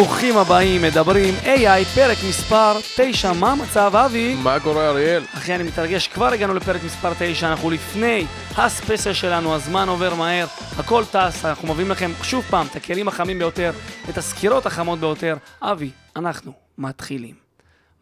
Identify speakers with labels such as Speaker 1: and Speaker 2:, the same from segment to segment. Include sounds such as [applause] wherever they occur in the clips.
Speaker 1: ברוכים הבאים, מדברים AI, פרק מספר 9, מה המצב אבי?
Speaker 2: מה קורה אריאל?
Speaker 1: אחי, אני מתרגש, כבר הגענו לפרק מספר 9, אנחנו לפני הספייסל שלנו, הזמן עובר מהר, הכל טס, אנחנו מביאים לכם שוב פעם את הכלים החמים ביותר, את הסקירות החמות ביותר. אבי, אנחנו מתחילים.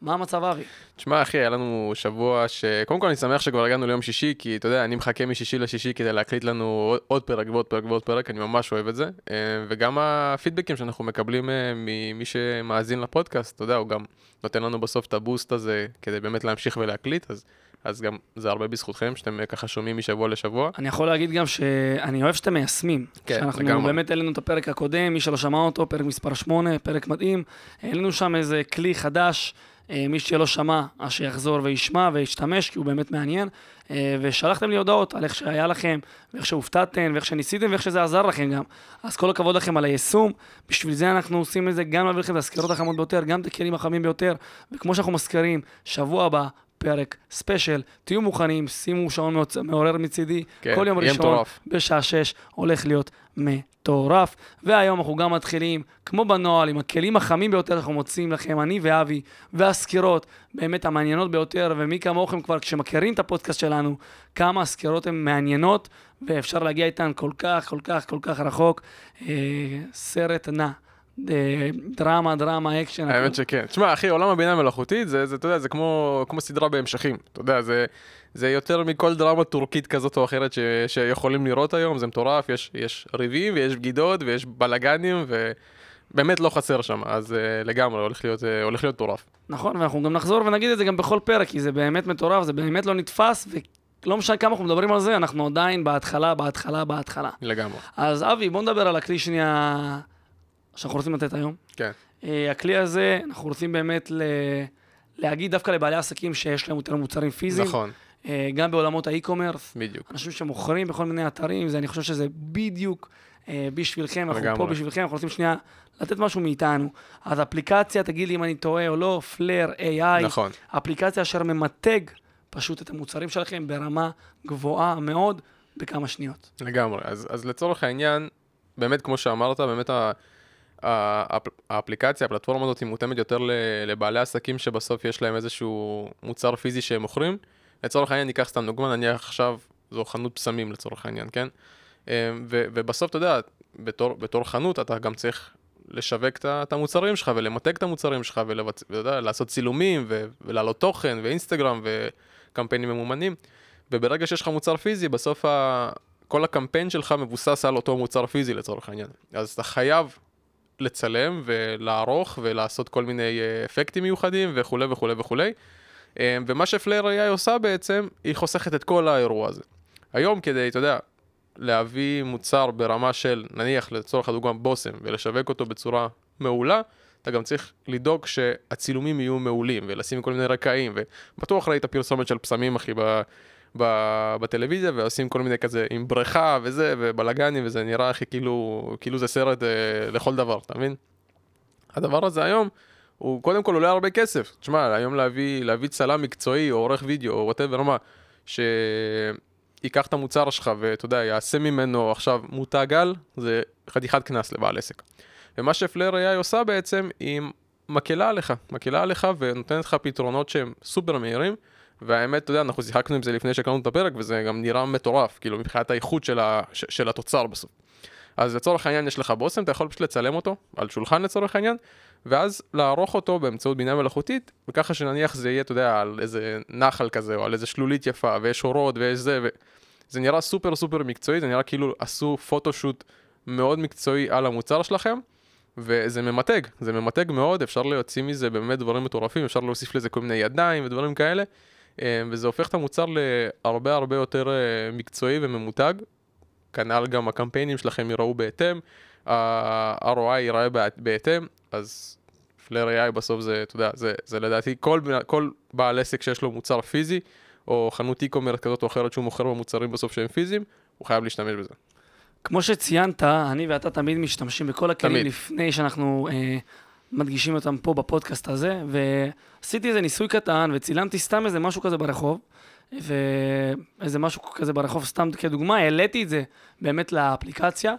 Speaker 1: מה המצב, אבי?
Speaker 2: תשמע, אחי, היה לנו שבוע ש... קודם כל, אני שמח שכבר הגענו ליום שישי, כי אתה יודע, אני מחכה משישי לשישי כדי להקליט לנו עוד פרק ועוד פרק ועוד פרק, אני ממש אוהב את זה. אה, וגם הפידבקים שאנחנו מקבלים אה, ממי שמאזין לפודקאסט, אתה יודע, הוא גם נותן לנו בסוף את הבוסט הזה כדי באמת להמשיך ולהקליט, אז... אז גם זה הרבה בזכותכם, שאתם אה, ככה שומעים משבוע לשבוע.
Speaker 1: אני יכול להגיד גם שאני אוהב שאתם מיישמים. כן, שאנחנו לגמרי. באמת העלינו את הפרק הקודם, מי שלא שמע אותו, פרק מספר 8, פרק מדהים. העלינו שם איזה כלי חדש מי שלא שמע, אז שיחזור וישמע וישתמש, כי הוא באמת מעניין. אה, ושלחתם לי הודעות על איך שהיה לכם, ואיך שהופתעתם, ואיך שניסיתם, ואיך שזה עזר לכם גם. אז כל הכבוד לכם על היישום. בשביל זה אנחנו עושים את זה, גם להביא לכם את הסקירות החמות ביותר, גם את הכלים החמים ביותר. וכמו שאנחנו מזכירים, שבוע הבא, פרק ספיישל, תהיו מוכנים, שימו שעון מעורר מצידי, כן, כל יום ראשון, בשעה 6, הולך להיות מטורף. והיום אנחנו גם מתחילים, כמו בנוהל, עם הכלים החמים ביותר שאנחנו מוצאים לכם, אני ואבי, והסקירות באמת המעניינות ביותר, ומי כמוכם כבר, כשמכירים את הפודקאסט שלנו, כמה הסקירות הן מעניינות, ואפשר להגיע איתן כל כך, כל כך, כל כך רחוק. אה, סרט נע. אה, דרמה, דרמה, אקשן.
Speaker 2: האמת שכן. תשמע, אחי, עולם הבינה המלאכותית, זה, זה, אתה יודע, זה כמו, כמו סדרה בהמשכים. אתה יודע, זה, זה יותר מכל דרמה טורקית כזאת או אחרת ש, שיכולים לראות היום, זה מטורף, יש, יש ריבים ויש בגידות ויש בלאגנים, ובאמת לא חסר שם, אז אה, לגמרי, הולך להיות, אה, הולך להיות מטורף.
Speaker 1: נכון, ואנחנו גם נחזור ונגיד את זה גם בכל פרק, כי זה באמת מטורף, זה באמת לא נתפס, ולא משנה כמה אנחנו מדברים על זה, אנחנו עדיין בהתחלה, בהתחלה, בהתחלה.
Speaker 2: לגמרי.
Speaker 1: אז אבי, בוא נדבר על הכלי שנייה... שאנחנו רוצים לתת היום.
Speaker 2: כן.
Speaker 1: Uh, הכלי הזה, אנחנו רוצים באמת ל... להגיד דווקא לבעלי עסקים שיש להם יותר מוצרים פיזיים.
Speaker 2: נכון.
Speaker 1: Uh, גם בעולמות האי-קומרס.
Speaker 2: בדיוק.
Speaker 1: אנשים שמוכרים בכל מיני אתרים, זה, אני חושב שזה בדיוק uh, בשבילכם, אנחנו פה בשבילכם, אנחנו רוצים שנייה לתת משהו מאיתנו. אז אפליקציה, תגיד לי אם אני טועה או לא, פלר AI.
Speaker 2: נכון.
Speaker 1: אפליקציה אשר ממתג פשוט את המוצרים שלכם ברמה גבוהה מאוד בכמה שניות.
Speaker 2: לגמרי. אז, אז לצורך העניין, באמת, כמו שאמרת, באמת ה... האפליקציה, הפלטפורמה הזאת היא מותאמת יותר לבעלי עסקים שבסוף יש להם איזשהו מוצר פיזי שהם מוכרים. לצורך העניין, ניקח סתם דוגמא, נניח עכשיו זו חנות פסמים לצורך העניין, כן? אמ, ו- ובסוף, אתה יודע, בתור, בתור חנות אתה גם צריך לשווק את המוצרים שלך ולמתג את המוצרים שלך ולעשות צילומים ו- ולהעלות תוכן ואינסטגרם וקמפיינים ממומנים. וברגע שיש לך מוצר פיזי, בסוף ה... כל הקמפיין שלך מבוסס על אותו מוצר פיזי לצורך העניין. אז אתה חייב לצלם ולערוך ולעשות כל מיני אה, אפקטים מיוחדים וכולי וכולי וכולי. אה, ומה שפלייר AI עושה בעצם, היא חוסכת את כל האירוע הזה. היום כדי, אתה יודע, להביא מוצר ברמה של, נניח לצורך הדוגמה בושם, ולשווק אותו בצורה מעולה, אתה גם צריך לדאוג שהצילומים יהיו מעולים, ולשים כל מיני רקעים, ובטוח ראית פרסומת של פסמים, אחי, ב... בטלוויזיה ועושים כל מיני כזה עם בריכה וזה ובלאגנים וזה נראה הכי כאילו, כאילו זה סרט אה, לכל דבר, אתה מבין? הדבר הזה היום הוא קודם כל עולה הרבה כסף. תשמע, היום להביא, להביא צלם מקצועי או עורך וידאו או whatever מה, שייקח את המוצר שלך ואתה יודע, יעשה ממנו עכשיו מותג על, זה חתיכת קנס לבעל עסק. ומה שפלר AI עושה בעצם, היא מקלה עליך, מקלה עליך ונותנת לך פתרונות שהם סופר מהירים. והאמת, אתה יודע, אנחנו שיחקנו עם זה לפני שהקלנו את הפרק, וזה גם נראה מטורף, כאילו, מבחינת האיכות של, ה, ש, של התוצר בסוף. אז לצורך העניין יש לך בושם, אתה יכול פשוט לצלם אותו, על שולחן לצורך העניין, ואז לערוך אותו באמצעות בינה מלאכותית, וככה שנניח זה יהיה, אתה יודע, על איזה נחל כזה, או על איזה שלולית יפה, ויש אורות, ויש זה, וזה נראה סופר סופר מקצועי, זה נראה כאילו עשו פוטושוט מאוד מקצועי על המוצר שלכם, וזה ממתג, זה ממתג מאוד, אפשר להוציא מזה באמת דברים מטורפים, אפשר להוסיף לזה כל מיני ידיים ודברים כאלה. אה, וזה הופך את המוצר להרבה הרבה יותר אה, מקצועי וממותג. כנ"ל גם הקמפיינים שלכם יראו בהתאם, ה-ROI ייראה בהתאם, אז פלר AI בסוף זה, אתה יודע, זה, זה לדעתי כל, כל בעל עסק שיש לו מוצר פיזי, או חנות e-commerce כזאת או אחרת שהוא מוכר במוצרים בסוף שהם פיזיים, הוא חייב להשתמש בזה.
Speaker 1: כמו שציינת, אני ואתה תמיד משתמשים בכל הכלים תמיד. לפני שאנחנו אה, מדגישים אותם פה בפודקאסט הזה, ועשיתי איזה ניסוי קטן וצילמתי סתם איזה משהו כזה ברחוב, ואיזה משהו כזה ברחוב סתם כדוגמה, העליתי את זה באמת לאפליקציה,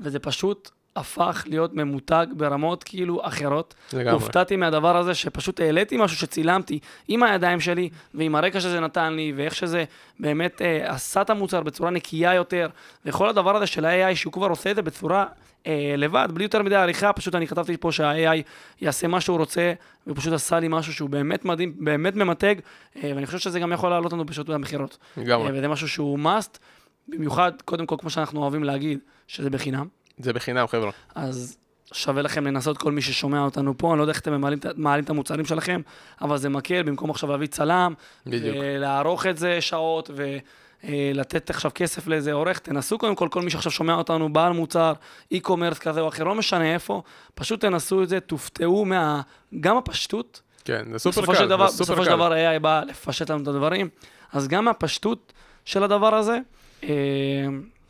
Speaker 1: וזה פשוט הפך להיות ממותג ברמות כאילו אחרות. לגמרי. הופתעתי מהדבר הזה שפשוט העליתי משהו שצילמתי עם הידיים שלי, ועם הרקע שזה נתן לי, ואיך שזה באמת אה, עשה את המוצר בצורה נקייה יותר, וכל הדבר הזה של ה-AI, שהוא כבר עושה את זה בצורה אה, לבד, בלי יותר מדי עריכה, פשוט אני כתבתי פה שה-AI יעשה מה שהוא רוצה, ופשוט עשה לי משהו שהוא באמת מדהים, באמת ממתג, אה, ואני חושב שזה גם יכול לעלות לנו פשוט במכירות. לגמרי. אה, וזה משהו שהוא must, במיוחד, קודם כל, כמו שאנחנו אוהבים להגיד, שזה בחינם.
Speaker 2: זה בחינם, חבר'ה.
Speaker 1: אז שווה לכם לנסות כל מי ששומע אותנו פה, אני לא יודע איך אתם מעלים, מעלים את המוצרים שלכם, אבל זה מקל, במקום עכשיו להביא צלם, בדיוק. ולערוך את זה שעות, ולתת עכשיו כסף לאיזה עורך, תנסו קודם כל, כל מי שעכשיו שומע אותנו, בעל מוצר, e-commerce כזה או אחר, לא משנה איפה, פשוט תנסו את זה, תופתעו מה... גם הפשטות.
Speaker 2: כן, זה סופר קל, דבר, זה
Speaker 1: סופר בסופו של דבר AI בא לפשט לנו את הדברים, אז גם הפשטות של הדבר הזה, אה,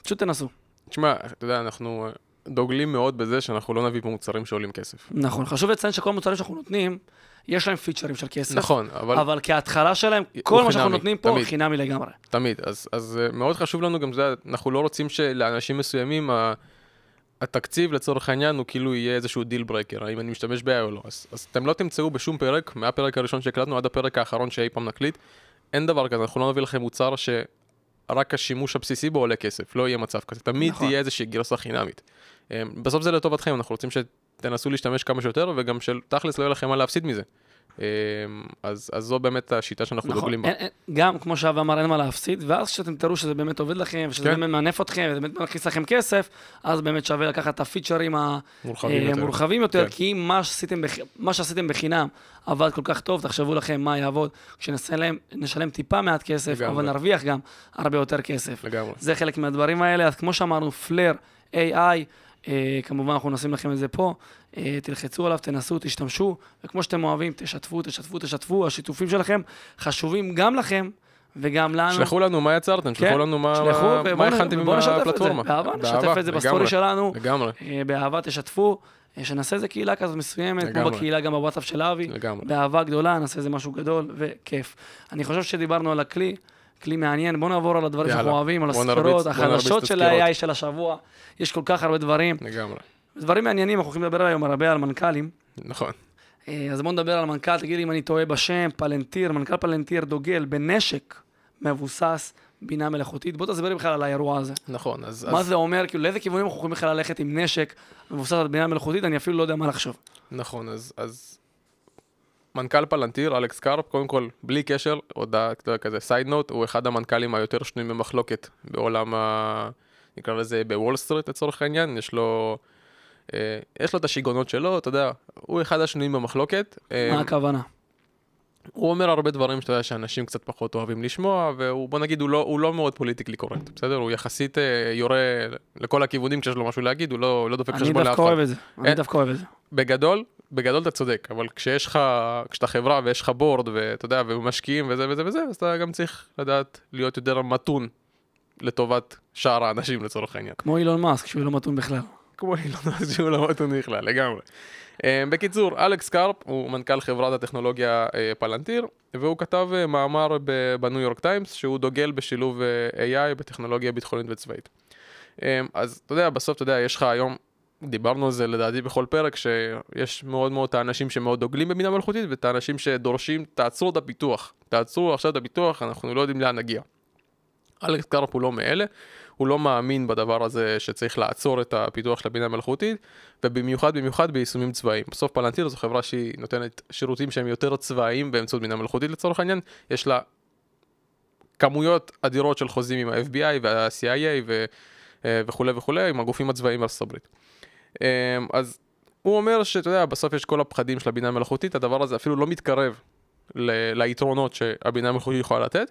Speaker 1: פשוט תנסו.
Speaker 2: תשמע, אתה יודע, אנחנו דוגלים מאוד בזה שאנחנו לא נביא פה מוצרים שעולים כסף.
Speaker 1: נכון, חשוב לציין שכל המוצרים שאנחנו נותנים, יש להם פיצ'רים של כסף.
Speaker 2: נכון, אבל...
Speaker 1: אבל כהתחלה שלהם, כל מה שאנחנו נותנים פה, תמיד, חינמי לגמרי.
Speaker 2: תמיד, אז, אז אה, מאוד חשוב לנו גם זה, אנחנו לא רוצים שלאנשים מסוימים, ה... התקציב לצורך העניין הוא כאילו יהיה איזשהו deal breaker, האם אני משתמש ב-AI או לא. אז, אז אתם לא תמצאו בשום פרק, מהפרק הראשון שהקלטנו עד הפרק האחרון שאי פעם נקליט, אין דבר כזה, אנחנו לא נביא לכם מוצר ש... רק השימוש הבסיסי בו עולה כסף, לא יהיה מצב כזה, תמיד נכון. תהיה איזושהי גרסה חינמית. אמ, בסוף זה לטובתכם, אנחנו רוצים שתנסו להשתמש כמה שיותר, וגם שתכלס לא יהיה לכם מה להפסיד מזה. אמ, אז, אז זו באמת השיטה שאנחנו נכון, דוגלים בה. אין,
Speaker 1: גם, כמו שאבי אמר, אין מה להפסיד, ואז כשאתם תראו שזה באמת עובד לכם, ושזה כן. באמת מענף אתכם, וזה באמת מכניס לכם כסף, אז באמת שווה לקחת את הפיצ'רים המורחבים אה, יותר, יותר כן. כי מה שעשיתם, בח... מה שעשיתם בחינם עבד כל כך טוב, תחשבו לכם מה יעבוד כשנשלם טיפה מעט כסף, לגמרי. אבל נרוויח גם הרבה יותר כסף. לגמרי. זה חלק מהדברים האלה, אז כמו שאמרנו, Flair AI, כמובן, אנחנו נשים לכם את זה פה. אה, תלחצו עליו, תנסו, תשתמשו, וכמו שאתם אוהבים, תשתפו, תשתפו, תשתפו. השיתופים שלכם חשובים גם לכם. וגם לנו.
Speaker 2: שלחו לנו מה יצרתם, שלחו כן, לנו מה, מה הכנתם עם הפלטפורמה.
Speaker 1: באהבה, נשתף את זה בסטורי שלנו. לגמרי. אה, באהבה תשתפו, שנעשה איזה קהילה כזאת מסוימת, כמו בקהילה גם בוואטסאפ של אבי. לגמרי. באהבה גדולה, נעשה איזה משהו גדול וכיף. אני חושב שדיברנו על הכלי. כלי מעניין, בואו נעבור על הדברים שאנחנו אוהבים, על הסקירות, החדשות של ה-AI של השבוע. יש כל כך הרבה דברים. לגמרי. דברים מעניינים, אנחנו הולכים לדבר היום הרבה על מנכ"לים.
Speaker 2: נכון.
Speaker 1: אה, אז בואו נדבר על מנכ"ל, תגיד לי אם אני טועה בשם, פלנטיר, מנכ"ל פלנטיר דוגל בנשק מבוסס בינה מלאכותית. בוא תסביר לי בכלל על האירוע הזה.
Speaker 2: נכון, אז...
Speaker 1: מה
Speaker 2: אז...
Speaker 1: זה אומר, כאילו לאיזה כיוונים אנחנו יכולים בכלל ללכת עם נשק מבוסס על בינה מלאכותית, אני אפילו לא יודע מה לחשוב.
Speaker 2: נכון, אז, אז מנכ"ל Palantir, אלכס קרפ, קודם כל, בלי קשר, הודעה כזה side note, הוא אחד המנכ"לים היותר שנויים במחלוקת בעולם ה... נקרא לזה בוול סטריט לצורך העניין, יש לו... אה, יש לו את השיגעונות שלו, אתה יודע, הוא אחד השנויים במחלוקת.
Speaker 1: אה, מה הכוונה?
Speaker 2: הוא אומר הרבה דברים שאתה יודע שאנשים קצת פחות אוהבים לשמוע, והוא, בוא נגיד, הוא לא, הוא לא מאוד politically correct, בסדר? הוא יחסית אה, יורה לכל הכיוונים כשיש לו משהו להגיד, הוא לא, לא דופק חשבון לאף אחד.
Speaker 1: אני דווקא אוהב את זה, אני דווקא אוהב את זה.
Speaker 2: בגדול, בגדול אתה צודק, אבל כשיש לך, כשאתה חברה ויש לך בורד, ואתה יודע, ומשקיעים וזה וזה וזה, אז אתה גם צריך לדעת להיות יותר מתון לטובת שאר האנשים לצורך העניין.
Speaker 1: כמו אילון מאסק, שהוא לא מתון בכלל.
Speaker 2: כמו אילון מאסק, שהוא לא מתון בכלל, לגמרי. Uh, בקיצור, אלכס קרפ הוא מנכ"ל חברת הטכנולוגיה uh, פלנטיר, והוא כתב uh, מאמר בניו יורק טיימס, שהוא דוגל בשילוב AI בטכנולוגיה ביטחונית וצבאית. אז אתה יודע, בסוף אתה יודע, יש לך היום דיברנו על זה לדעתי בכל פרק, שיש מאוד מאוד את האנשים שמאוד דוגלים בבינה מלאכותית, ואת האנשים שדורשים, תעצרו את הפיתוח. תעצרו עכשיו את הפיתוח, אנחנו לא יודעים לאן נגיע. אלכס קרפ הוא לא מאלה, הוא לא מאמין בדבר הזה שצריך לעצור את הפיתוח של הבינה המלאכותית, ובמיוחד במיוחד ביישומים צבאיים. בסוף פלנטיר זו חברה שהיא נותנת שירותים שהם יותר צבאיים באמצעות בינה מלאכותית לצורך העניין, יש לה כמויות אדירות של חוזים עם ה-FBI וה-CIA ו... אה, וכולי וכולי, עם הגופים הצבאיים בארצות הברית. אמ, אז הוא אומר שאתה יודע, בסוף יש כל הפחדים של הבינה המלאכותית, הדבר הזה אפילו לא מתקרב ל- ליתרונות שהבינה המלאכותית יכולה לתת.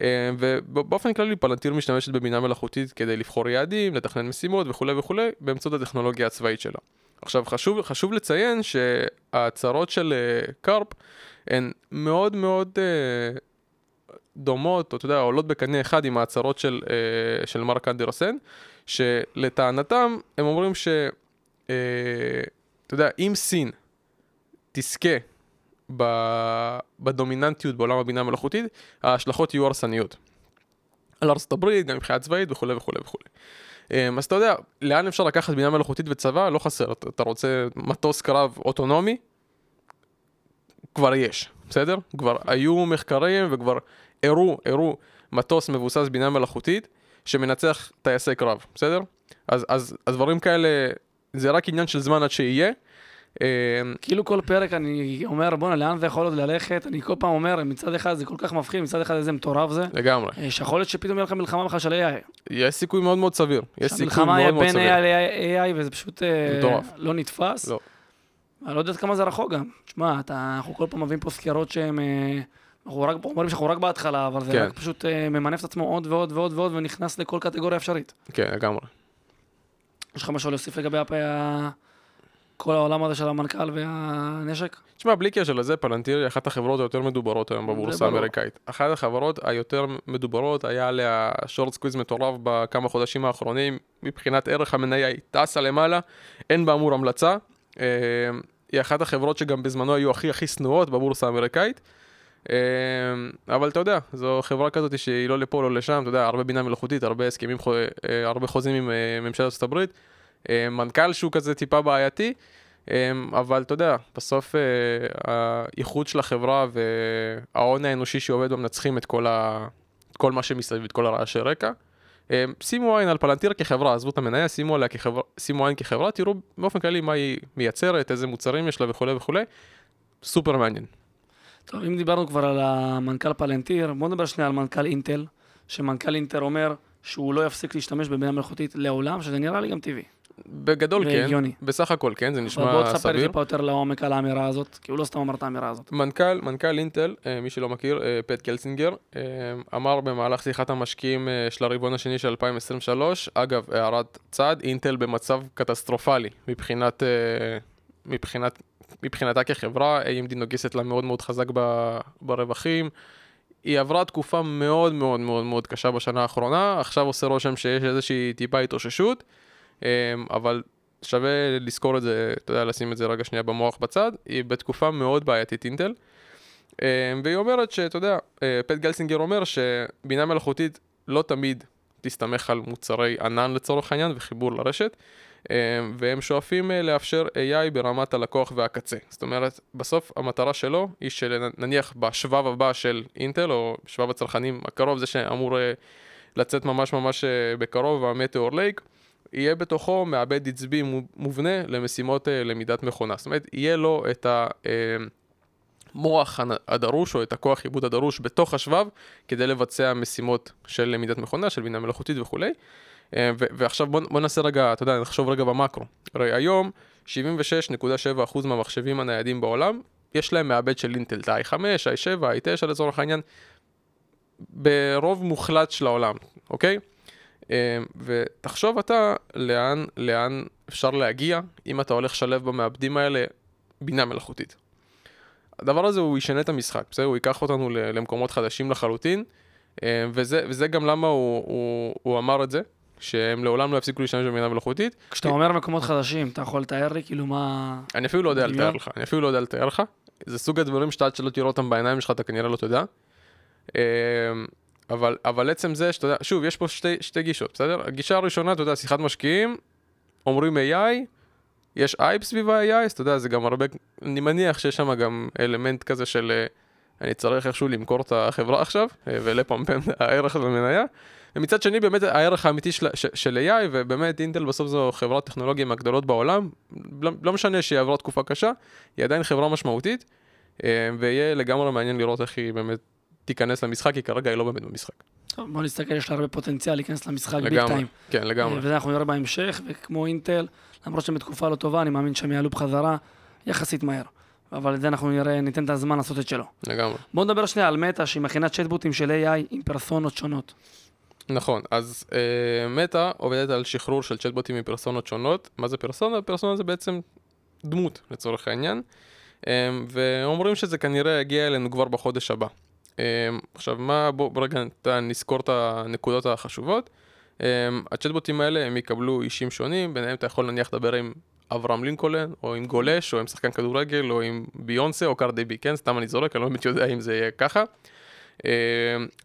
Speaker 2: אמ, ובאופן כללי פלנטיר משתמשת בבינה מלאכותית כדי לבחור יעדים, לתכנן משימות וכולי וכולי, באמצעות הטכנולוגיה הצבאית שלה. עכשיו חשוב, חשוב לציין שההצהרות של uh, קרפ הן מאוד מאוד uh, דומות, או אתה יודע, עולות בקנה אחד עם ההצהרות של, uh, של מרק אנדרסן, שלטענתם הם אומרים ש... אה, אתה יודע, אם סין תזכה בדומיננטיות בעולם הבינה המלאכותית, ההשלכות יהיו הרסניות. על ארצות הברית, גם מבחינה צבאית וכולי וכולי וכולי. אמ, אז אתה יודע, לאן אפשר לקחת בינה מלאכותית וצבא? לא חסר. אתה רוצה מטוס קרב אוטונומי? כבר יש, בסדר? כבר היו מחקרים וכבר הראו, הראו מטוס מבוסס בינה מלאכותית שמנצח טייסי קרב, בסדר? אז, אז, אז דברים כאלה, זה רק עניין של זמן עד שיהיה.
Speaker 1: אמ, כאילו כל פרק אני אומר, בואנה, לאן זה יכול עוד ללכת? אני כל פעם אומר, מצד אחד זה כל כך מפחיד, מצד אחד איזה מטורף זה.
Speaker 2: לגמרי.
Speaker 1: אה, שיכול להיות שפתאום יהיה לך מלחמה בכלל של AI.
Speaker 2: יש סיכוי מאוד מאוד סביר. יש סיכוי מאוד מאוד סביר.
Speaker 1: שהמלחמה יהיה בין AI ל-AI וזה פשוט אה. לא נתפס. לא. אני לא יודע כמה זה רחוק גם. תשמע, אנחנו כל פעם מביאים פה סקירות שהן... אה, אנחנו רק, אומרים שאנחנו רק בהתחלה, אבל זה כן. רק פשוט ממנף את עצמו עוד ועוד ועוד ועוד ונכנס לכל קטגוריה אפשרית.
Speaker 2: כן, לגמרי.
Speaker 1: יש לך משהו להוסיף לגבי כל העולם הזה של המנכ"ל והנשק?
Speaker 2: תשמע, בלי קשר לזה, Palantir היא אחת החברות היותר מדוברות היום בבורסה האמריקאית. אחת החברות היותר מדוברות, היה עליה short squeeze מטורף בכמה חודשים האחרונים, מבחינת ערך המניה היא טסה למעלה, אין בה אמור המלצה. אה, היא אחת החברות שגם בזמנו היו הכי הכי שנואות בבורסה האמריקאית. אה, אבל אתה יודע, זו חברה כזאת שהיא לא לפה, לא לשם, אתה יודע, הרבה בינה מלאכותית, הרבה הסכמים, אה, הרבה חוזים עם ממשלת ארצות הברית. אה, מנכ"ל שהוא כזה טיפה בעייתי, אה, אבל אתה יודע, בסוף אה, האיכות של החברה וההון האנושי שעובד בה מנצחים את כל, ה... את כל מה שמסביב, את כל הרעשי רקע. שימו עין על פלנטירה כחברה, עזבו את המניה, שימו, עליה כחברה, שימו עין כחברה, תראו באופן כללי מה היא מייצרת, איזה מוצרים יש לה וכולי וכולי, סופר מעניין.
Speaker 1: טוב, אם דיברנו כבר על המנכ"ל פלנטיר, בואו נדבר שנייה על מנכ"ל אינטל, שמנכ"ל אינטל אומר שהוא לא יפסיק להשתמש בבינה מלאכותית לעולם, שזה נראה לי גם טבעי.
Speaker 2: בגדול כן, והגיוני. בסך הכל כן, זה נשמע סביר.
Speaker 1: בוא תספר לי טיפה יותר לעומק על האמירה הזאת, כי הוא לא סתם אמר את האמירה הזאת.
Speaker 2: מנכ"ל, מנכ"ל אינטל, אה, מי שלא מכיר, אה, פט קלסינגר, אה, אמר במהלך שיחת המשקיעים של הרבעון השני של 2023, אגב, הערת צד, אינטל במצב קטסטרופלי מבחינת, מבחינת, מבחינתה כחברה, AMD נוגסת לה מאוד מאוד חזק ברווחים. היא עברה תקופה מאוד מאוד מאוד מאוד קשה בשנה האחרונה, עכשיו עושה רושם שיש איזושהי טיפה התאוששות. אמ, אבל שווה לזכור את זה, אתה יודע, לשים את זה רגע שנייה במוח בצד, היא בתקופה מאוד בעייתית אינטל. אמ, והיא אומרת שאתה יודע, אה, פט גלסינגר אומר שבינה מלאכותית לא תמיד תסתמך על מוצרי ענן לצורך העניין וחיבור לרשת, והם שואפים אה, לאפשר AI ברמת הלקוח והקצה. זאת אומרת, בסוף המטרה שלו היא שנניח בשבב הבא של אינטל, או שבב הצרכנים הקרוב, זה שאמור אה, לצאת ממש ממש בקרוב, המטאור לייק, יהיה בתוכו מעבד עצבי מובנה למשימות אה, למידת מכונה. זאת אומרת, יהיה לו את המוח הדרוש או את הכוח עיבוד הדרוש בתוך השבב כדי לבצע משימות של למידת מכונה, של בינה מלאכותית וכולי. אה, ועכשיו בוא, בוא נעשה רגע, אתה יודע, נחשוב רגע במקרו. הרי היום 76.7% מהמחשבים הניידים בעולם, יש להם מעבד של אינטל, i5, i7, i9 לצורך העניין, ברוב מוחלט של העולם, אוקיי? אמ, ותחשוב אתה לאן, לאן אפשר להגיע אם אתה הולך לשלב במעבדים האלה בינה מלאכותית. הדבר הזה הוא ישנה את המשחק, בסדר? הוא ייקח אותנו למקומות חדשים לחלוטין, אמ, וזה, וזה גם למה הוא, הוא, הוא אמר את זה, שהם לעולם לא יפסיקו להשתמש בבינה מלאכותית.
Speaker 1: כשאתה כי... אומר מקומות חדשים, אתה יכול לתאר לי כאילו מה...
Speaker 2: אני אפילו לא יודע לתאר לך, אני אפילו לא יודע לתאר לך. זה סוג הדברים שאתה עד שלא תראה אותם בעיניים שלך, אתה כנראה לא תדע. אמ, אבל, אבל עצם זה שאתה יודע, שוב, יש פה שתי, שתי גישות, בסדר? הגישה הראשונה, אתה יודע, שיחת משקיעים, אומרים AI, יש אייפ סביב ה-AI, אז אתה יודע, זה גם הרבה, אני מניח שיש שם גם אלמנט כזה של אה, אני צריך איכשהו למכור את החברה עכשיו, אה, ולפמפם הערך במניה. ומצד שני, באמת הערך האמיתי של, של AI, ובאמת אינטל בסוף זו חברת טכנולוגיה מהגדולות בעולם, לא, לא משנה שהיא עברה תקופה קשה, היא עדיין חברה משמעותית, אה, ויהיה לגמרי מעניין לראות איך היא באמת תיכנס למשחק, כי כרגע היא לא באמת במשחק.
Speaker 1: טוב, בוא נסתכל, יש לה הרבה פוטנציאל להיכנס למשחק ביג טיים.
Speaker 2: כן, לגמרי.
Speaker 1: וזה אנחנו נראה בהמשך, וכמו אינטל, למרות שהם בתקופה לא טובה, אני מאמין שהם יעלו בחזרה יחסית מהר. אבל את זה אנחנו נראה, ניתן את הזמן לעשות את שלו.
Speaker 2: לגמרי.
Speaker 1: בוא נדבר שנייה על מטא, שהיא מכינה צ'טבוטים של AI עם פרסונות שונות.
Speaker 2: נכון, אז אה, מטא עובדת על שחרור של צ'טבוטים עם פרסונות שונות. מה זה פרסונה? פרסונה זה בעצם דמות, לצורך העניין. אה, ואומרים שזה כנראה יגיע אלינו כבר בחודש הבא. אמ, עכשיו, מה, בוא, בוא רגע נזכור את הנקודות החשובות. אמ, הצ'טבוטים האלה הם יקבלו אישים שונים, ביניהם אתה יכול נניח לדבר עם אברהם לינקולן, או עם גולש, או עם שחקן כדורגל, או עם ביונסה, או קרדי בי, כן? סתם אני זורק, אני לא באמת יודע אם זה יהיה ככה.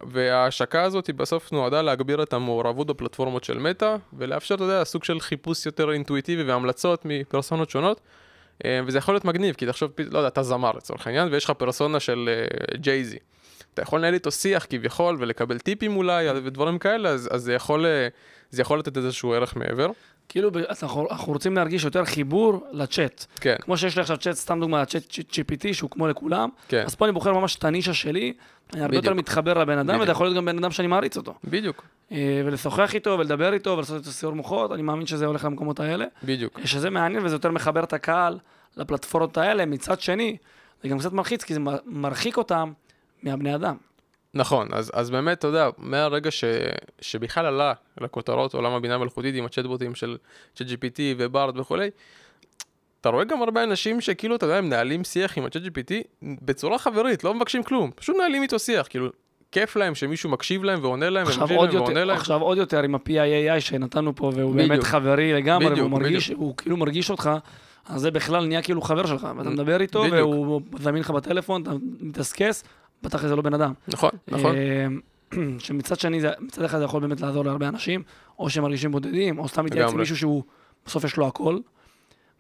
Speaker 2: וההשקה הזאת היא בסוף נועדה להגביר את המעורבות בפלטפורמות של מטא, ולאפשר, אתה יודע, סוג של חיפוש יותר אינטואיטיבי והמלצות מפרסונות שונות. וזה יכול להיות מגניב, כי תחשוב, לא יודע, אתה זמר לצורך העניין, ויש לך פרסונה של ג'ייזי. אתה יכול לנהל איתו שיח כביכול, ולקבל טיפים אולי, ודברים כאלה, אז, אז זה, יכול, זה יכול לתת איזשהו ערך מעבר.
Speaker 1: כאילו, אנחנו, אנחנו רוצים להרגיש יותר חיבור לצ'אט.
Speaker 2: כן.
Speaker 1: כמו שיש לי עכשיו צ'אט, סתם דוגמא, צ'אט GPT, שהוא כמו לכולם.
Speaker 2: כן.
Speaker 1: אז פה אני בוחר ממש את הנישה שלי, אני הרבה יותר מתחבר לבן אדם, וזה יכול להיות גם בן אדם שאני מעריץ אותו.
Speaker 2: בדיוק.
Speaker 1: אה, ולשוחח איתו, ולדבר איתו, ולעשות איתו סיור מוחות, אני מאמין שזה הולך למקומות האלה.
Speaker 2: בדיוק.
Speaker 1: שזה מעניין וזה יותר מחבר את הקהל לפלטפורמות האלה. מצד שני, זה גם קצת מלחיץ, כי זה מרחיק אותם מהבני אדם.
Speaker 2: נכון, אז, אז באמת, אתה יודע, מהרגע ש, שבכלל עלה לכותרות עולם הבינה המלאכותית עם הצ'טבוטים של ChatGPT ובארד וכולי, אתה רואה גם הרבה אנשים שכאילו, אתה יודע, הם מנהלים שיח עם ה-ChatGPT בצורה חברית, לא מבקשים כלום, פשוט מנהלים איתו שיח, כאילו, כיף להם שמישהו מקשיב להם ועונה להם,
Speaker 1: ומקשיב להם ועונה להם. עכשיו עוד יותר עם ה-PIAI שנתנו פה, והוא בדיוק, באמת חברי לגמרי, בדיוק, והוא מרגיש, בדיוק. הוא כאילו מרגיש אותך, אז זה בכלל נהיה כאילו חבר שלך, ואתה מדבר איתו, בדיוק. והוא זמין לך בטלפון, אתה מתסכס, בטח זה לא בן אדם.
Speaker 2: נכון, נכון. אה, [clears throat]
Speaker 1: שמצד שני, זה, מצד אחד זה יכול באמת לעזור להרבה אנשים, או שהם מרגישים בודדים, או סתם מתייעץ עם מישהו שהוא, בסוף יש לו הכל.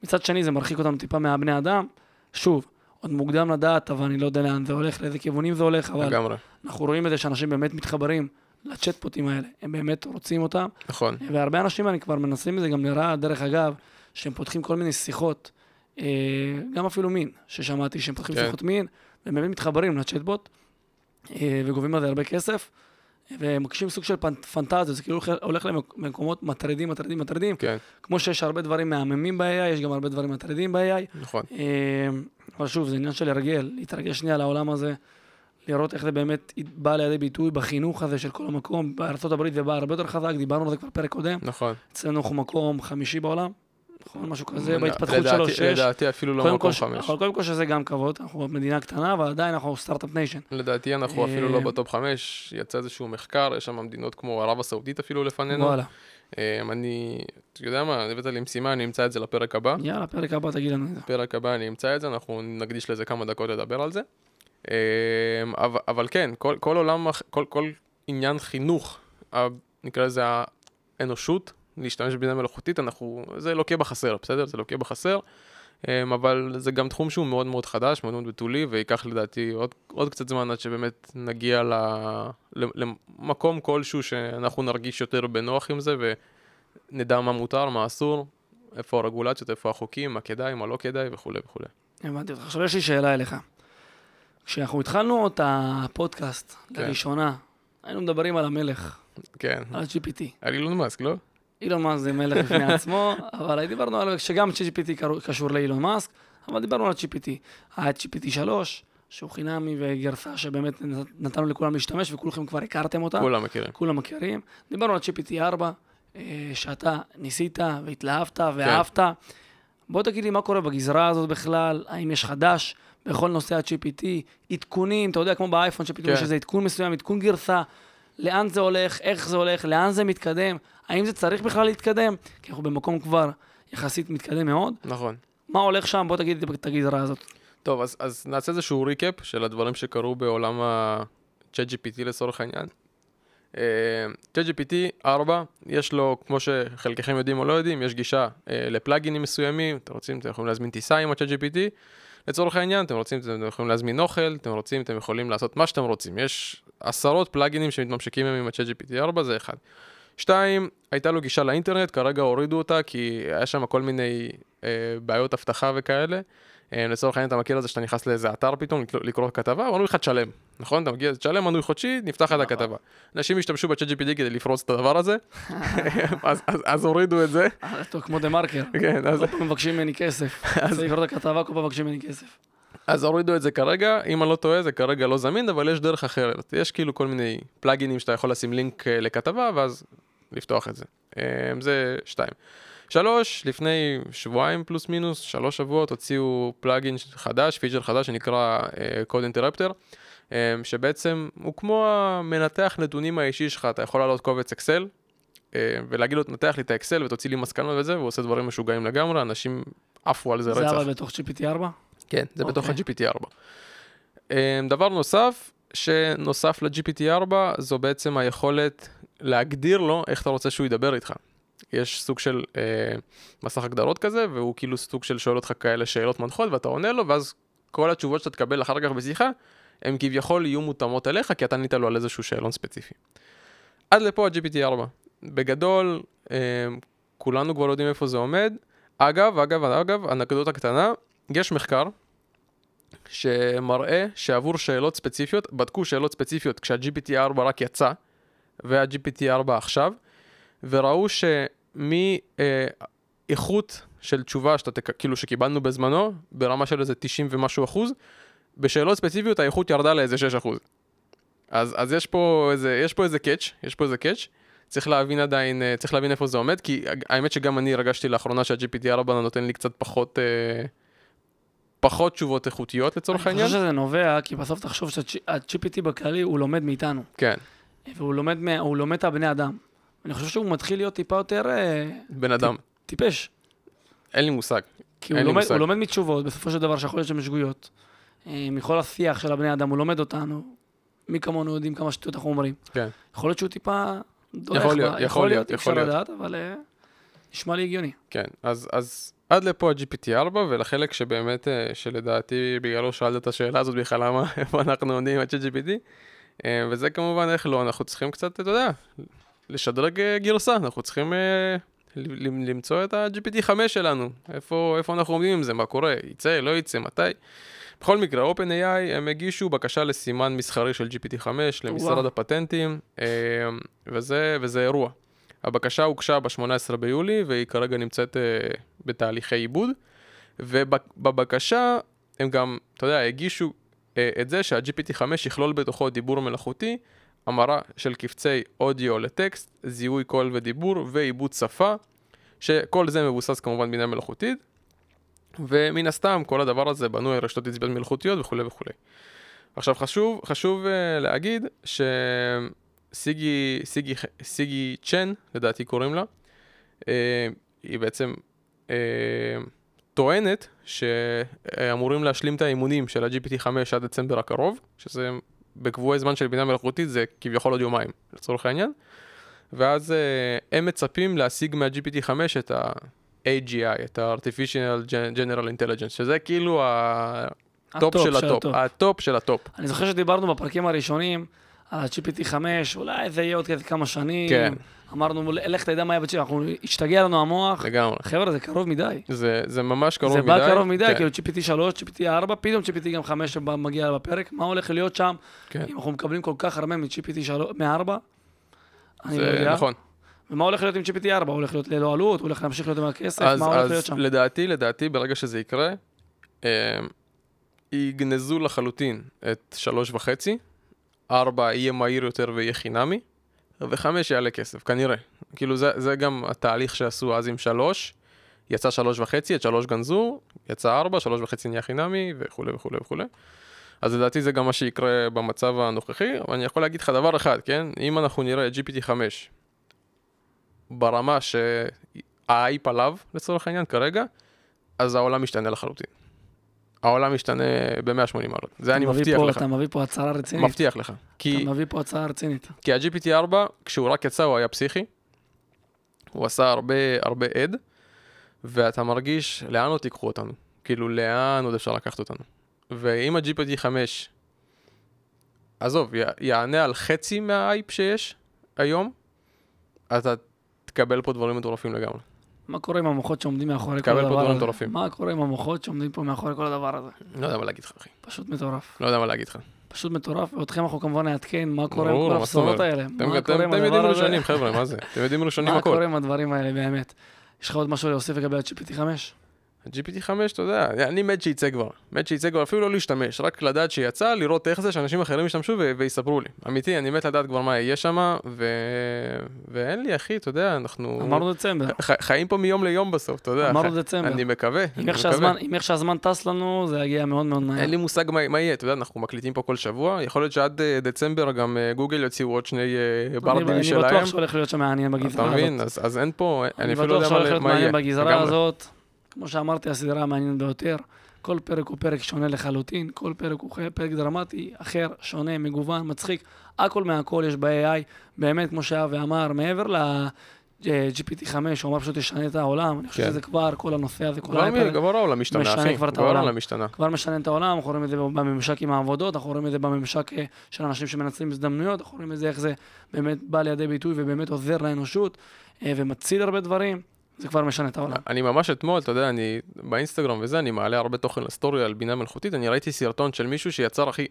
Speaker 1: מצד שני, זה מרחיק אותנו טיפה מהבני אדם. שוב, עוד מוקדם לדעת, אבל אני לא יודע לאן זה הולך, לאיזה כיוונים זה הולך, אבל
Speaker 2: לגמרי.
Speaker 1: אנחנו רואים את זה שאנשים באמת מתחברים לצ'טפוטים האלה, הם באמת רוצים אותם.
Speaker 2: נכון.
Speaker 1: והרבה אנשים, אני כבר מנסים את זה גם לרעה, דרך אגב, שהם פותחים כל מיני שיחות, אה, גם אפילו מין, ששמעתי שהם פותחים כן. שיחות מין, והם באמת מתחברים לצ'טבוט, אה, וגובים על זה הרבה כסף, ומקשים סוג של פנטזיה, זה כאילו הולך למקומות מטרידים, מטרידים, מטרידים.
Speaker 2: כן.
Speaker 1: כמו שיש הרבה דברים מהממים ב-AI, יש גם הרבה דברים מטרידים ב-AI.
Speaker 2: נכון. אה,
Speaker 1: אבל שוב, זה עניין של הרגל, להתרגל שנייה לעולם הזה, לראות איך זה באמת בא לידי ביטוי בחינוך הזה של כל המקום. בארה"ב זה בא הרבה יותר חזק, דיברנו על זה כבר פרק קודם.
Speaker 2: נכון.
Speaker 1: אצלנו אנחנו מקום חמישי בעולם. נכון, משהו כזה, בהתפתחות שלו, שש.
Speaker 2: לדעתי אפילו לא מקום
Speaker 1: חמש. קודם כל שזה גם כבוד, אנחנו מדינה קטנה, אבל עדיין אנחנו start-up nation.
Speaker 2: לדעתי אנחנו אפילו לא אה, ב top חמש, יצא איזשהו מחקר, יש שם מדינות כמו ערב הסעודית אפילו לפנינו.
Speaker 1: וואלה.
Speaker 2: אה, אני, אתה יודע מה, הבאת לי משימה, אני אמצא את זה לפרק הבא.
Speaker 1: יאללה, פרק הבא תגיד לנו את זה.
Speaker 2: פרק הבא אני אמצא את זה, אנחנו נקדיש לזה כמה דקות לדבר על זה. אה, אבל כן, כל עולם, כל עניין חינוך, נקרא לזה האנושות, להשתמש בבינה מלאכותית, אנחנו, זה לוקה בחסר, בסדר? זה לוקה בחסר, אמ, אבל זה גם תחום שהוא מאוד מאוד חדש, מאוד מאוד בתולי, וייקח לדעתי עוד, עוד קצת זמן עד שבאמת נגיע ל, למקום כלשהו שאנחנו נרגיש יותר בנוח עם זה, ונדע מה מותר, מה אסור, איפה הרגולציות, איפה החוקים, מה כדאי, מה לא כדאי וכולי וכולי.
Speaker 1: הבנתי אותך. עכשיו יש לי שאלה אליך. כשאנחנו התחלנו את הפודקאסט כן. לראשונה, היינו מדברים על המלך.
Speaker 2: כן.
Speaker 1: על ה-GPT.
Speaker 2: על אילון מאסק, לא?
Speaker 1: אילון מאסק זה מלך בפני [laughs] עצמו, אבל דיברנו על שגם GPT קשור לאילון מאסק, אבל דיברנו על GPT. היה את GPT 3, שהוא חינמי וגרסה שבאמת נתנו לכולם להשתמש וכולכם כבר הכרתם אותה.
Speaker 2: כולם מכירים.
Speaker 1: כולם מכירים. דיברנו על GPT 4, אה, שאתה ניסית והתלהבת ואהבת. כן. בוא תגיד לי מה קורה בגזרה הזאת בכלל, האם יש חדש בכל נושא ה-GPT, עדכונים, אתה יודע, כמו באייפון שפתאום כן. יש איזה עדכון מסוים, עדכון גרסה, לאן זה הולך, איך זה הולך, לאן זה מתקדם. האם זה צריך בכלל להתקדם? כי אנחנו במקום כבר יחסית מתקדם מאוד.
Speaker 2: נכון.
Speaker 1: מה הולך שם? בוא תגיד את הגזרה הזאת.
Speaker 2: טוב, אז, אז נעשה איזשהו ריקאפ של הדברים שקרו בעולם ה-chat GPT לצורך העניין. Uh, chat GPT 4, יש לו, כמו שחלקכם יודעים או לא יודעים, יש גישה uh, לפלאגינים מסוימים, אתם רוצים, אתם יכולים להזמין טיסה עם ה-chat GPT. לצורך העניין, אתם רוצים, אתם יכולים להזמין אוכל, אתם רוצים, אתם יכולים לעשות מה שאתם רוצים. יש עשרות פלאגינים שמתממשקים עם ה-chat GPT 4, זה אחד. שתיים, הייתה לו גישה לאינטרנט, כרגע הורידו אותה כי היה שם כל מיני אה, בעיות אבטחה וכאלה. אה, לצורך העניין אתה מכיר את זה שאתה נכנס לאיזה אתר פתאום לקרוא כתבה, מנוי לך תשלם, נכון? אתה מגיע, תשלם מנוי חודשי, נפתח את הכתבה. אנשים השתמשו ב-chat GPT כדי לפרוץ את הדבר הזה, [laughs] [laughs] אז, הורידו את זה.
Speaker 1: אה, טוב, כמו דה מרקר.
Speaker 2: כן, אז...
Speaker 1: כל פעם מבקשים ממני כסף. אז לקרוא את הכתבה, כל פעם מבקשים ממני כסף.
Speaker 2: אז הורידו את זה כרגע, אם אני לא טועה זה כרגע לא זמין, אבל יש דרך אחרת. יש כאילו כל מיני פלאגינים שאתה יכול לשים לינק אה, לכתבה, ואז לפתוח את זה. זה שתיים. שלוש, לפני שבועיים פלוס מינוס, שלוש שבועות, הוציאו פלאגין חדש, פיצ'ר חדש שנקרא uh, Code Interrupter, um, שבעצם הוא כמו המנתח נתונים האישי שלך, אתה יכול לעלות קובץ אקסל, uh, ולהגיד לו, תנתח לי את האקסל ותוציא לי מסקנות וזה, והוא עושה דברים משוגעים לגמרי, אנשים עפו על זה רצח.
Speaker 1: זה אבל בתוך GPT 4?
Speaker 2: כן, זה okay. בתוך אוקיי. ה-GPT 4. Um, דבר נוסף, שנוסף ל-GPT-4 זו בעצם היכולת להגדיר לו איך אתה רוצה שהוא ידבר איתך. יש סוג של אה, מסך הגדרות כזה, והוא כאילו סוג של שואל אותך כאלה שאלות מנחות, ואתה עונה לו, ואז כל התשובות שאתה תקבל אחר כך בשיחה, הן כביכול יהיו מותאמות אליך, כי אתה ענית לו על איזשהו שאלון ספציפי. עד לפה ה-GPT-4. בגדול, אה, כולנו כבר יודעים איפה זה עומד. אגב, אגב, אגב, אנקדוטה קטנה, יש מחקר שמראה שעבור שאלות ספציפיות, בדקו שאלות ספציפיות כשה-GPT-4 רק יצא, וה-GPT-4 עכשיו, וראו שמאיכות של תשובה שאתה, כאילו שקיבלנו בזמנו, ברמה של איזה 90 ומשהו אחוז, בשאלות ספציפיות האיכות ירדה לאיזה 6 אחוז. אז, אז יש פה איזה, יש פה איזה קאץ', יש פה איזה קאץ', צריך להבין עדיין, אה, צריך להבין איפה זה עומד, כי האמת שגם אני הרגשתי לאחרונה שה-GPT-4 נותן לי קצת פחות, אה, פחות תשובות איכותיות לצורך העניין.
Speaker 1: אני חושב שזה נובע, כי בסוף תחשוב שה-GPT בכללי הוא לומד מאיתנו.
Speaker 2: כן.
Speaker 1: והוא לומד, הוא לומד את הבני אדם. אני חושב שהוא מתחיל להיות טיפה יותר... אה,
Speaker 2: בן אדם.
Speaker 1: טיפש.
Speaker 2: אין לי מושג.
Speaker 1: כי הוא לומד, הוא לומד מתשובות, בסופו של דבר שיכול להיות שהן שגויות. אה, מכל השיח של הבני אדם, הוא לומד אותנו. מי כמונו יודעים כמה שטויות אנחנו אומרים.
Speaker 2: כן.
Speaker 1: יכול להיות שהוא טיפה
Speaker 2: יכול להיות, יכול להיות,
Speaker 1: יכול להיות. לדעת, אבל uh, נשמע לי הגיוני.
Speaker 2: כן, אז, אז עד לפה ה-GPT4, ולחלק שבאמת, שלדעתי, בגללו שאלת את השאלה הזאת בכלל, למה, [laughs] איפה אנחנו עומדים עם ה-GPT, וזה כמובן איך לא, אנחנו צריכים קצת, אתה יודע, לשדרג אה, גרסה, אנחנו צריכים uh, למצוא את ה-GPT5 שלנו, איפה, איפה אנחנו עומדים עם זה, מה קורה, יצא, לא יצא, מתי. בכל מקרה, OpenAI הם הגישו בקשה לסימן מסחרי של GPT5 למשרד וואו. הפטנטים, uh, וזה, וזה אירוע. הבקשה הוגשה ב-18 ביולי, והיא כרגע נמצאת בתהליכי עיבוד, ובבקשה הם גם, אתה יודע, הגישו את זה שה-GPT5 יכלול בתוכו דיבור מלאכותי, המרה של קבצי אודיו לטקסט, זיהוי קול ודיבור ועיבוד שפה, שכל זה מבוסס כמובן בינה מלאכותית, ומן הסתם כל הדבר הזה בנוי על רשתות עצביות מלאכותיות וכולי וכולי. עכשיו חשוב, חשוב uh, להגיד שסיגי, סיגי, סיגי צ'ן, לדעתי קוראים לה, uh, היא בעצם uh, טוענת שאמורים להשלים את האימונים של ה-GPT5 עד דצמבר הקרוב, שזה בקבועי זמן של בינה מלאכותית זה כביכול עוד יומיים, לצורך העניין. ואז uh, הם מצפים להשיג מה-GPT5 את ה-AGI, את ה-artificial general intelligence, שזה כאילו הטופ של הטופ, הטופ של הטופ.
Speaker 1: אני זוכר שדיברנו בפרקים הראשונים על ה-GPT5, אולי זה יהיה עוד כמה שנים.
Speaker 2: כן.
Speaker 1: אמרנו, לך תדע מה יהיה בצ'יפ, אנחנו, השתגע לנו המוח.
Speaker 2: לגמרי.
Speaker 1: חבר'ה, זה קרוב מדי.
Speaker 2: זה, זה ממש קרוב זה
Speaker 1: מדי. זה בא קרוב מדי, כן. כאילו GPT 3, GPT 4, פתאום GPT גם 5 שמגיע בפרק, מה הולך להיות שם? כן. אם אנחנו מקבלים כל כך הרבה מ-GPT 3, מ-4?
Speaker 2: אני לא יודע. נכון.
Speaker 1: ומה הולך להיות עם GPT 4? הוא הולך להיות ללא עלות? הוא הולך להמשיך להיות עם הכסף? אז, מה הולך להיות שם?
Speaker 2: אז לדעתי, לדעתי, ברגע שזה יקרה, אה, יגנזו לחלוטין את 3.5, 4 יהיה מהיר יותר ויהיה חינמי. וחמש יעלה כסף, כנראה. כאילו זה, זה גם התהליך שעשו אז עם שלוש. יצא שלוש וחצי, את שלוש גנזו, יצא ארבע, שלוש וחצי נהיה חינמי וכולי וכולי וכולי. אז לדעתי זה גם מה שיקרה במצב הנוכחי, אבל אני יכול להגיד לך דבר אחד, כן? אם אנחנו נראה GPT 5 ברמה שהאייפ עליו, לצורך העניין, כרגע, אז העולם משתנה לחלוטין. העולם משתנה ב-180 מעלות. זה אני מבטיח
Speaker 1: פה,
Speaker 2: לך.
Speaker 1: אתה מביא פה הצהרה רצינית.
Speaker 2: מבטיח לך.
Speaker 1: כי... אתה מביא פה הצהרה רצינית.
Speaker 2: כי ה-GPT-4, כשהוא רק יצא, הוא היה פסיכי. הוא עשה הרבה, הרבה עד, ואתה מרגיש לאן עוד תיקחו אותנו. כאילו, לאן עוד אפשר לקחת אותנו. ואם ה-GPT 5, עזוב, יענה על חצי מהאייפ שיש היום, אתה תקבל פה דברים מטורפים לגמרי.
Speaker 1: מה קורה עם המוחות שעומדים מאחורי כל הדבר
Speaker 2: הזה? מטורפים.
Speaker 1: מה קורה עם המוחות שעומדים פה מאחורי כל הדבר הזה?
Speaker 2: לא יודע מה להגיד לך, אחי.
Speaker 1: פשוט מטורף.
Speaker 2: לא יודע מה להגיד לך.
Speaker 1: פשוט מטורף, ואותכם אנחנו כמובן נעדכן מה קורה עם כל הבשורות האלה.
Speaker 2: אתם יודעים ראשונים, חבר'ה, מה זה? אתם יודעים [laughs] ראשונים
Speaker 1: הכל. מה קורה עם הדברים האלה, באמת? יש לך עוד משהו להוסיף לגבי ה-GPT 5?
Speaker 2: ה-GPT 5, אתה יודע, אני מת שייצא כבר. מת שייצא כבר, אפילו לא להשתמש, רק לדעת שיצא, לראות איך זה שאנשים אחרים ישתמשו ו- ויספרו לי. אמיתי, אני מת לדעת כבר מה יהיה שם, ו... ואין לי, אחי, אתה יודע, אנחנו...
Speaker 1: אמרנו דצמבר.
Speaker 2: ח- חיים פה מיום ליום בסוף, אתה יודע.
Speaker 1: אמרנו ח... דצמבר.
Speaker 2: אני מקווה,
Speaker 1: אם איך, שהזמן, אם איך שהזמן טס לנו, זה יגיע מאוד מאוד מהר.
Speaker 2: אין לי מושג מה, מה יהיה, אתה יודע, אנחנו מקליטים פה כל שבוע, יכול להיות שעד uh, דצמבר גם uh, גוגל יוציאו עוד שני uh, ברדים שלהם.
Speaker 1: אני בטוח שהולך להיות שם מעניין בגזרה הזאת. אתה מבין? אז,
Speaker 2: אז אין פה, אני אפילו לא יודע מה יהיה.
Speaker 1: בגזרה הזאת. כמו שאמרתי, הסדרה המעניינת ביותר. כל פרק הוא פרק שונה לחלוטין, כל פרק הוא פרק דרמטי, אחר, שונה, מגוון, מצחיק. הכל מהכל יש ב-AI, באמת, כמו שאבי אמר, מעבר ל... GPT-5, הוא אמר פשוט ישנה את העולם, אני חושב כן. שזה כבר, כל הנושא הזה, כל
Speaker 2: ההייפר, כבר העולם משתנה, אחי, כבר העולם משתנה.
Speaker 1: כבר משנה את העולם, אנחנו רואים את זה בממשק עם העבודות, אנחנו רואים את זה בממשק אה, של אנשים שמנצלים הזדמנויות, אנחנו רואים את זה איך זה באמת בא לידי ביטוי ובאמת עוזר לאנושות אה, ומציל הרבה דברים. זה כבר משנה את העולם.
Speaker 2: אני ממש אתמול, אתה יודע, אני באינסטגרם וזה, אני מעלה הרבה תוכן לסטורי על בינה מלאכותית, אני ראיתי סרטון של מישהו שיצר, אחי,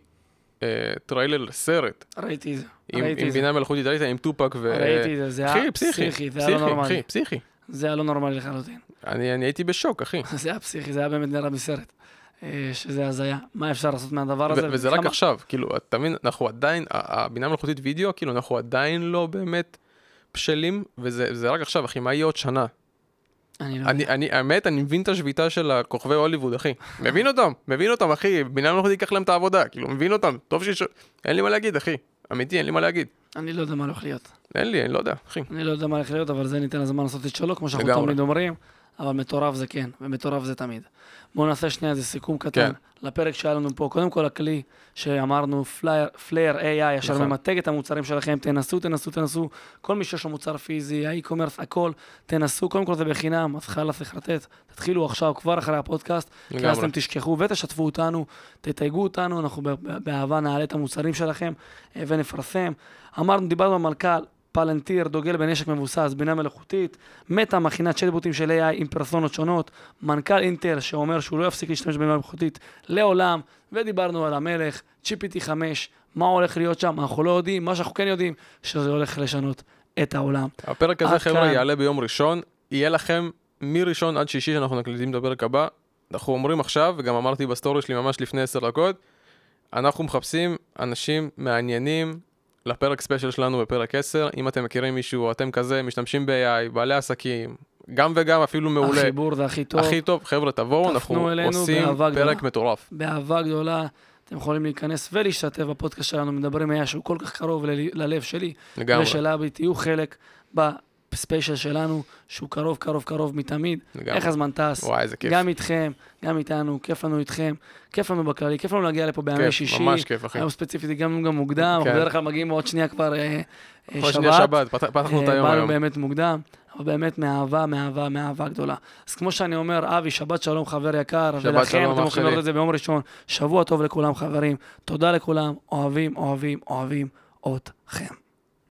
Speaker 2: אה, טריילר לסרט.
Speaker 1: ראיתי את זה.
Speaker 2: עם בינה מלאכותית, ראית עם טופק ו...
Speaker 1: ראיתי את זה, זה היה
Speaker 2: פסיכי, זה היה לא נורמלי. פסיכי.
Speaker 1: זה היה לא נורמלי לחלוטין.
Speaker 2: אני הייתי בשוק, אחי. [laughs]
Speaker 1: זה היה פסיכי, זה היה באמת נראה מסרט. אה, שזה הזיה. מה אפשר לעשות מהדבר הזה?
Speaker 2: וזה רק עכשיו, כאילו, אתה מבין, אנחנו עדיין, הבינה מלאכותית וידאו, כאילו, אנחנו עדיין לא באמת בשלים, וזה רק עכשיו, אחי, מה יהיה עוד שנה?
Speaker 1: אני לא יודע.
Speaker 2: אני, האמת, אני מבין את השביתה של הכוכבי הוליווד, אחי. מבין אותם, מבין אותם, אחי. בינה מלאכותית ייקח להם את העבודה, כאילו, מבין אותם. טוב שיש... אין לי מה להגיד, אחי. אמיתי, אין לי מה להגיד.
Speaker 1: אני לא יודע מה הולך להיות.
Speaker 2: אין לי, אני לא יודע, אחי.
Speaker 1: אני לא יודע מה הולך להיות, אבל זה ניתן לזמן לעשות את שלו, כמו שאנחנו תמיד אומרים. אבל מטורף זה כן, ומטורף זה תמיד. בואו נעשה שנייה איזה סיכום קטן כן. לפרק שהיה לנו פה. קודם כל, הכלי שאמרנו, Flair AI, אשר נכון. ממתג את המוצרים שלכם, תנסו, תנסו, תנסו. כל מי שיש לו מוצר פיזי, ה e-commerce, הכל, תנסו. קודם כל זה בחינם, אז חלאס צריך לתת. תתחילו עכשיו, כבר אחרי הפודקאסט, כי אז אתם תשכחו ותשתפו אותנו, תתייגו אותנו, אנחנו באהבה נעלה את המוצרים שלכם אה, ונפרסם. אמרנו, דיברנו על מנכ"ל, פלנטיר דוגל בנשק מבוסס, בינה מלאכותית, מטא מכינה צ'טבוטים של AI עם פרסונות שונות, מנכ"ל אינטל שאומר שהוא לא יפסיק להשתמש בבינה מלאכותית לעולם, ודיברנו על המלך, GPT 5, מה הולך להיות שם, אנחנו לא יודעים, מה שאנחנו כן יודעים, שזה הולך לשנות את העולם.
Speaker 2: הפרק הזה, חבר'ה, כאן... יעלה ביום ראשון, יהיה לכם מראשון עד שישי שאנחנו נקליטים את הפרק הבא. אנחנו אומרים עכשיו, וגם אמרתי בסטורי שלי ממש לפני עשר דקות, אנחנו מחפשים אנשים מעניינים, לפרק special שלנו בפרק 10. אם אתם מכירים מישהו, אתם כזה, משתמשים ב-AI, בעלי עסקים, גם וגם אפילו מעולה.
Speaker 1: החיבור זה הכי טוב.
Speaker 2: הכי טוב, חבר'ה, תבואו, אנחנו עושים פרק גדולה, מטורף.
Speaker 1: באהבה גדולה. אתם יכולים להיכנס ולהשתתף בפודקאסט שלנו, מדברים אהה, שהוא כל כך קרוב ללב שלי. לגמרי. ושל אבי, תהיו חלק בספיישל שלנו, שהוא קרוב, קרוב, קרוב מתמיד. לגמרי. איך הזמן טס.
Speaker 2: וואי, איזה כיף.
Speaker 1: גם איתכם, גם איתנו, כיף לנו איתכם. כיף לנו בכללי, כיף לנו להגיע לפה בימי שישי.
Speaker 2: ממש כיף, אחי.
Speaker 1: היום ספציפית הגענו גם מוקדם, כן. אנחנו בדרך כלל מגיעים עוד שנייה כבר אה,
Speaker 2: אה, שבת. שנייה שבת, פתחנו את היום
Speaker 1: היום. באנו באמת מוקדם, אבל באמת מאהבה, מאהבה, מאהבה גדולה. אז כמו שאני אומר, אבי, שבת שלום, חבר יקר, ולכם, אתם הולכים לראות את זה ביום ראשון. שבוע טוב לכולם, חברים. תודה לכולם, אוהבים, אוהבים, אוהבים אתכם.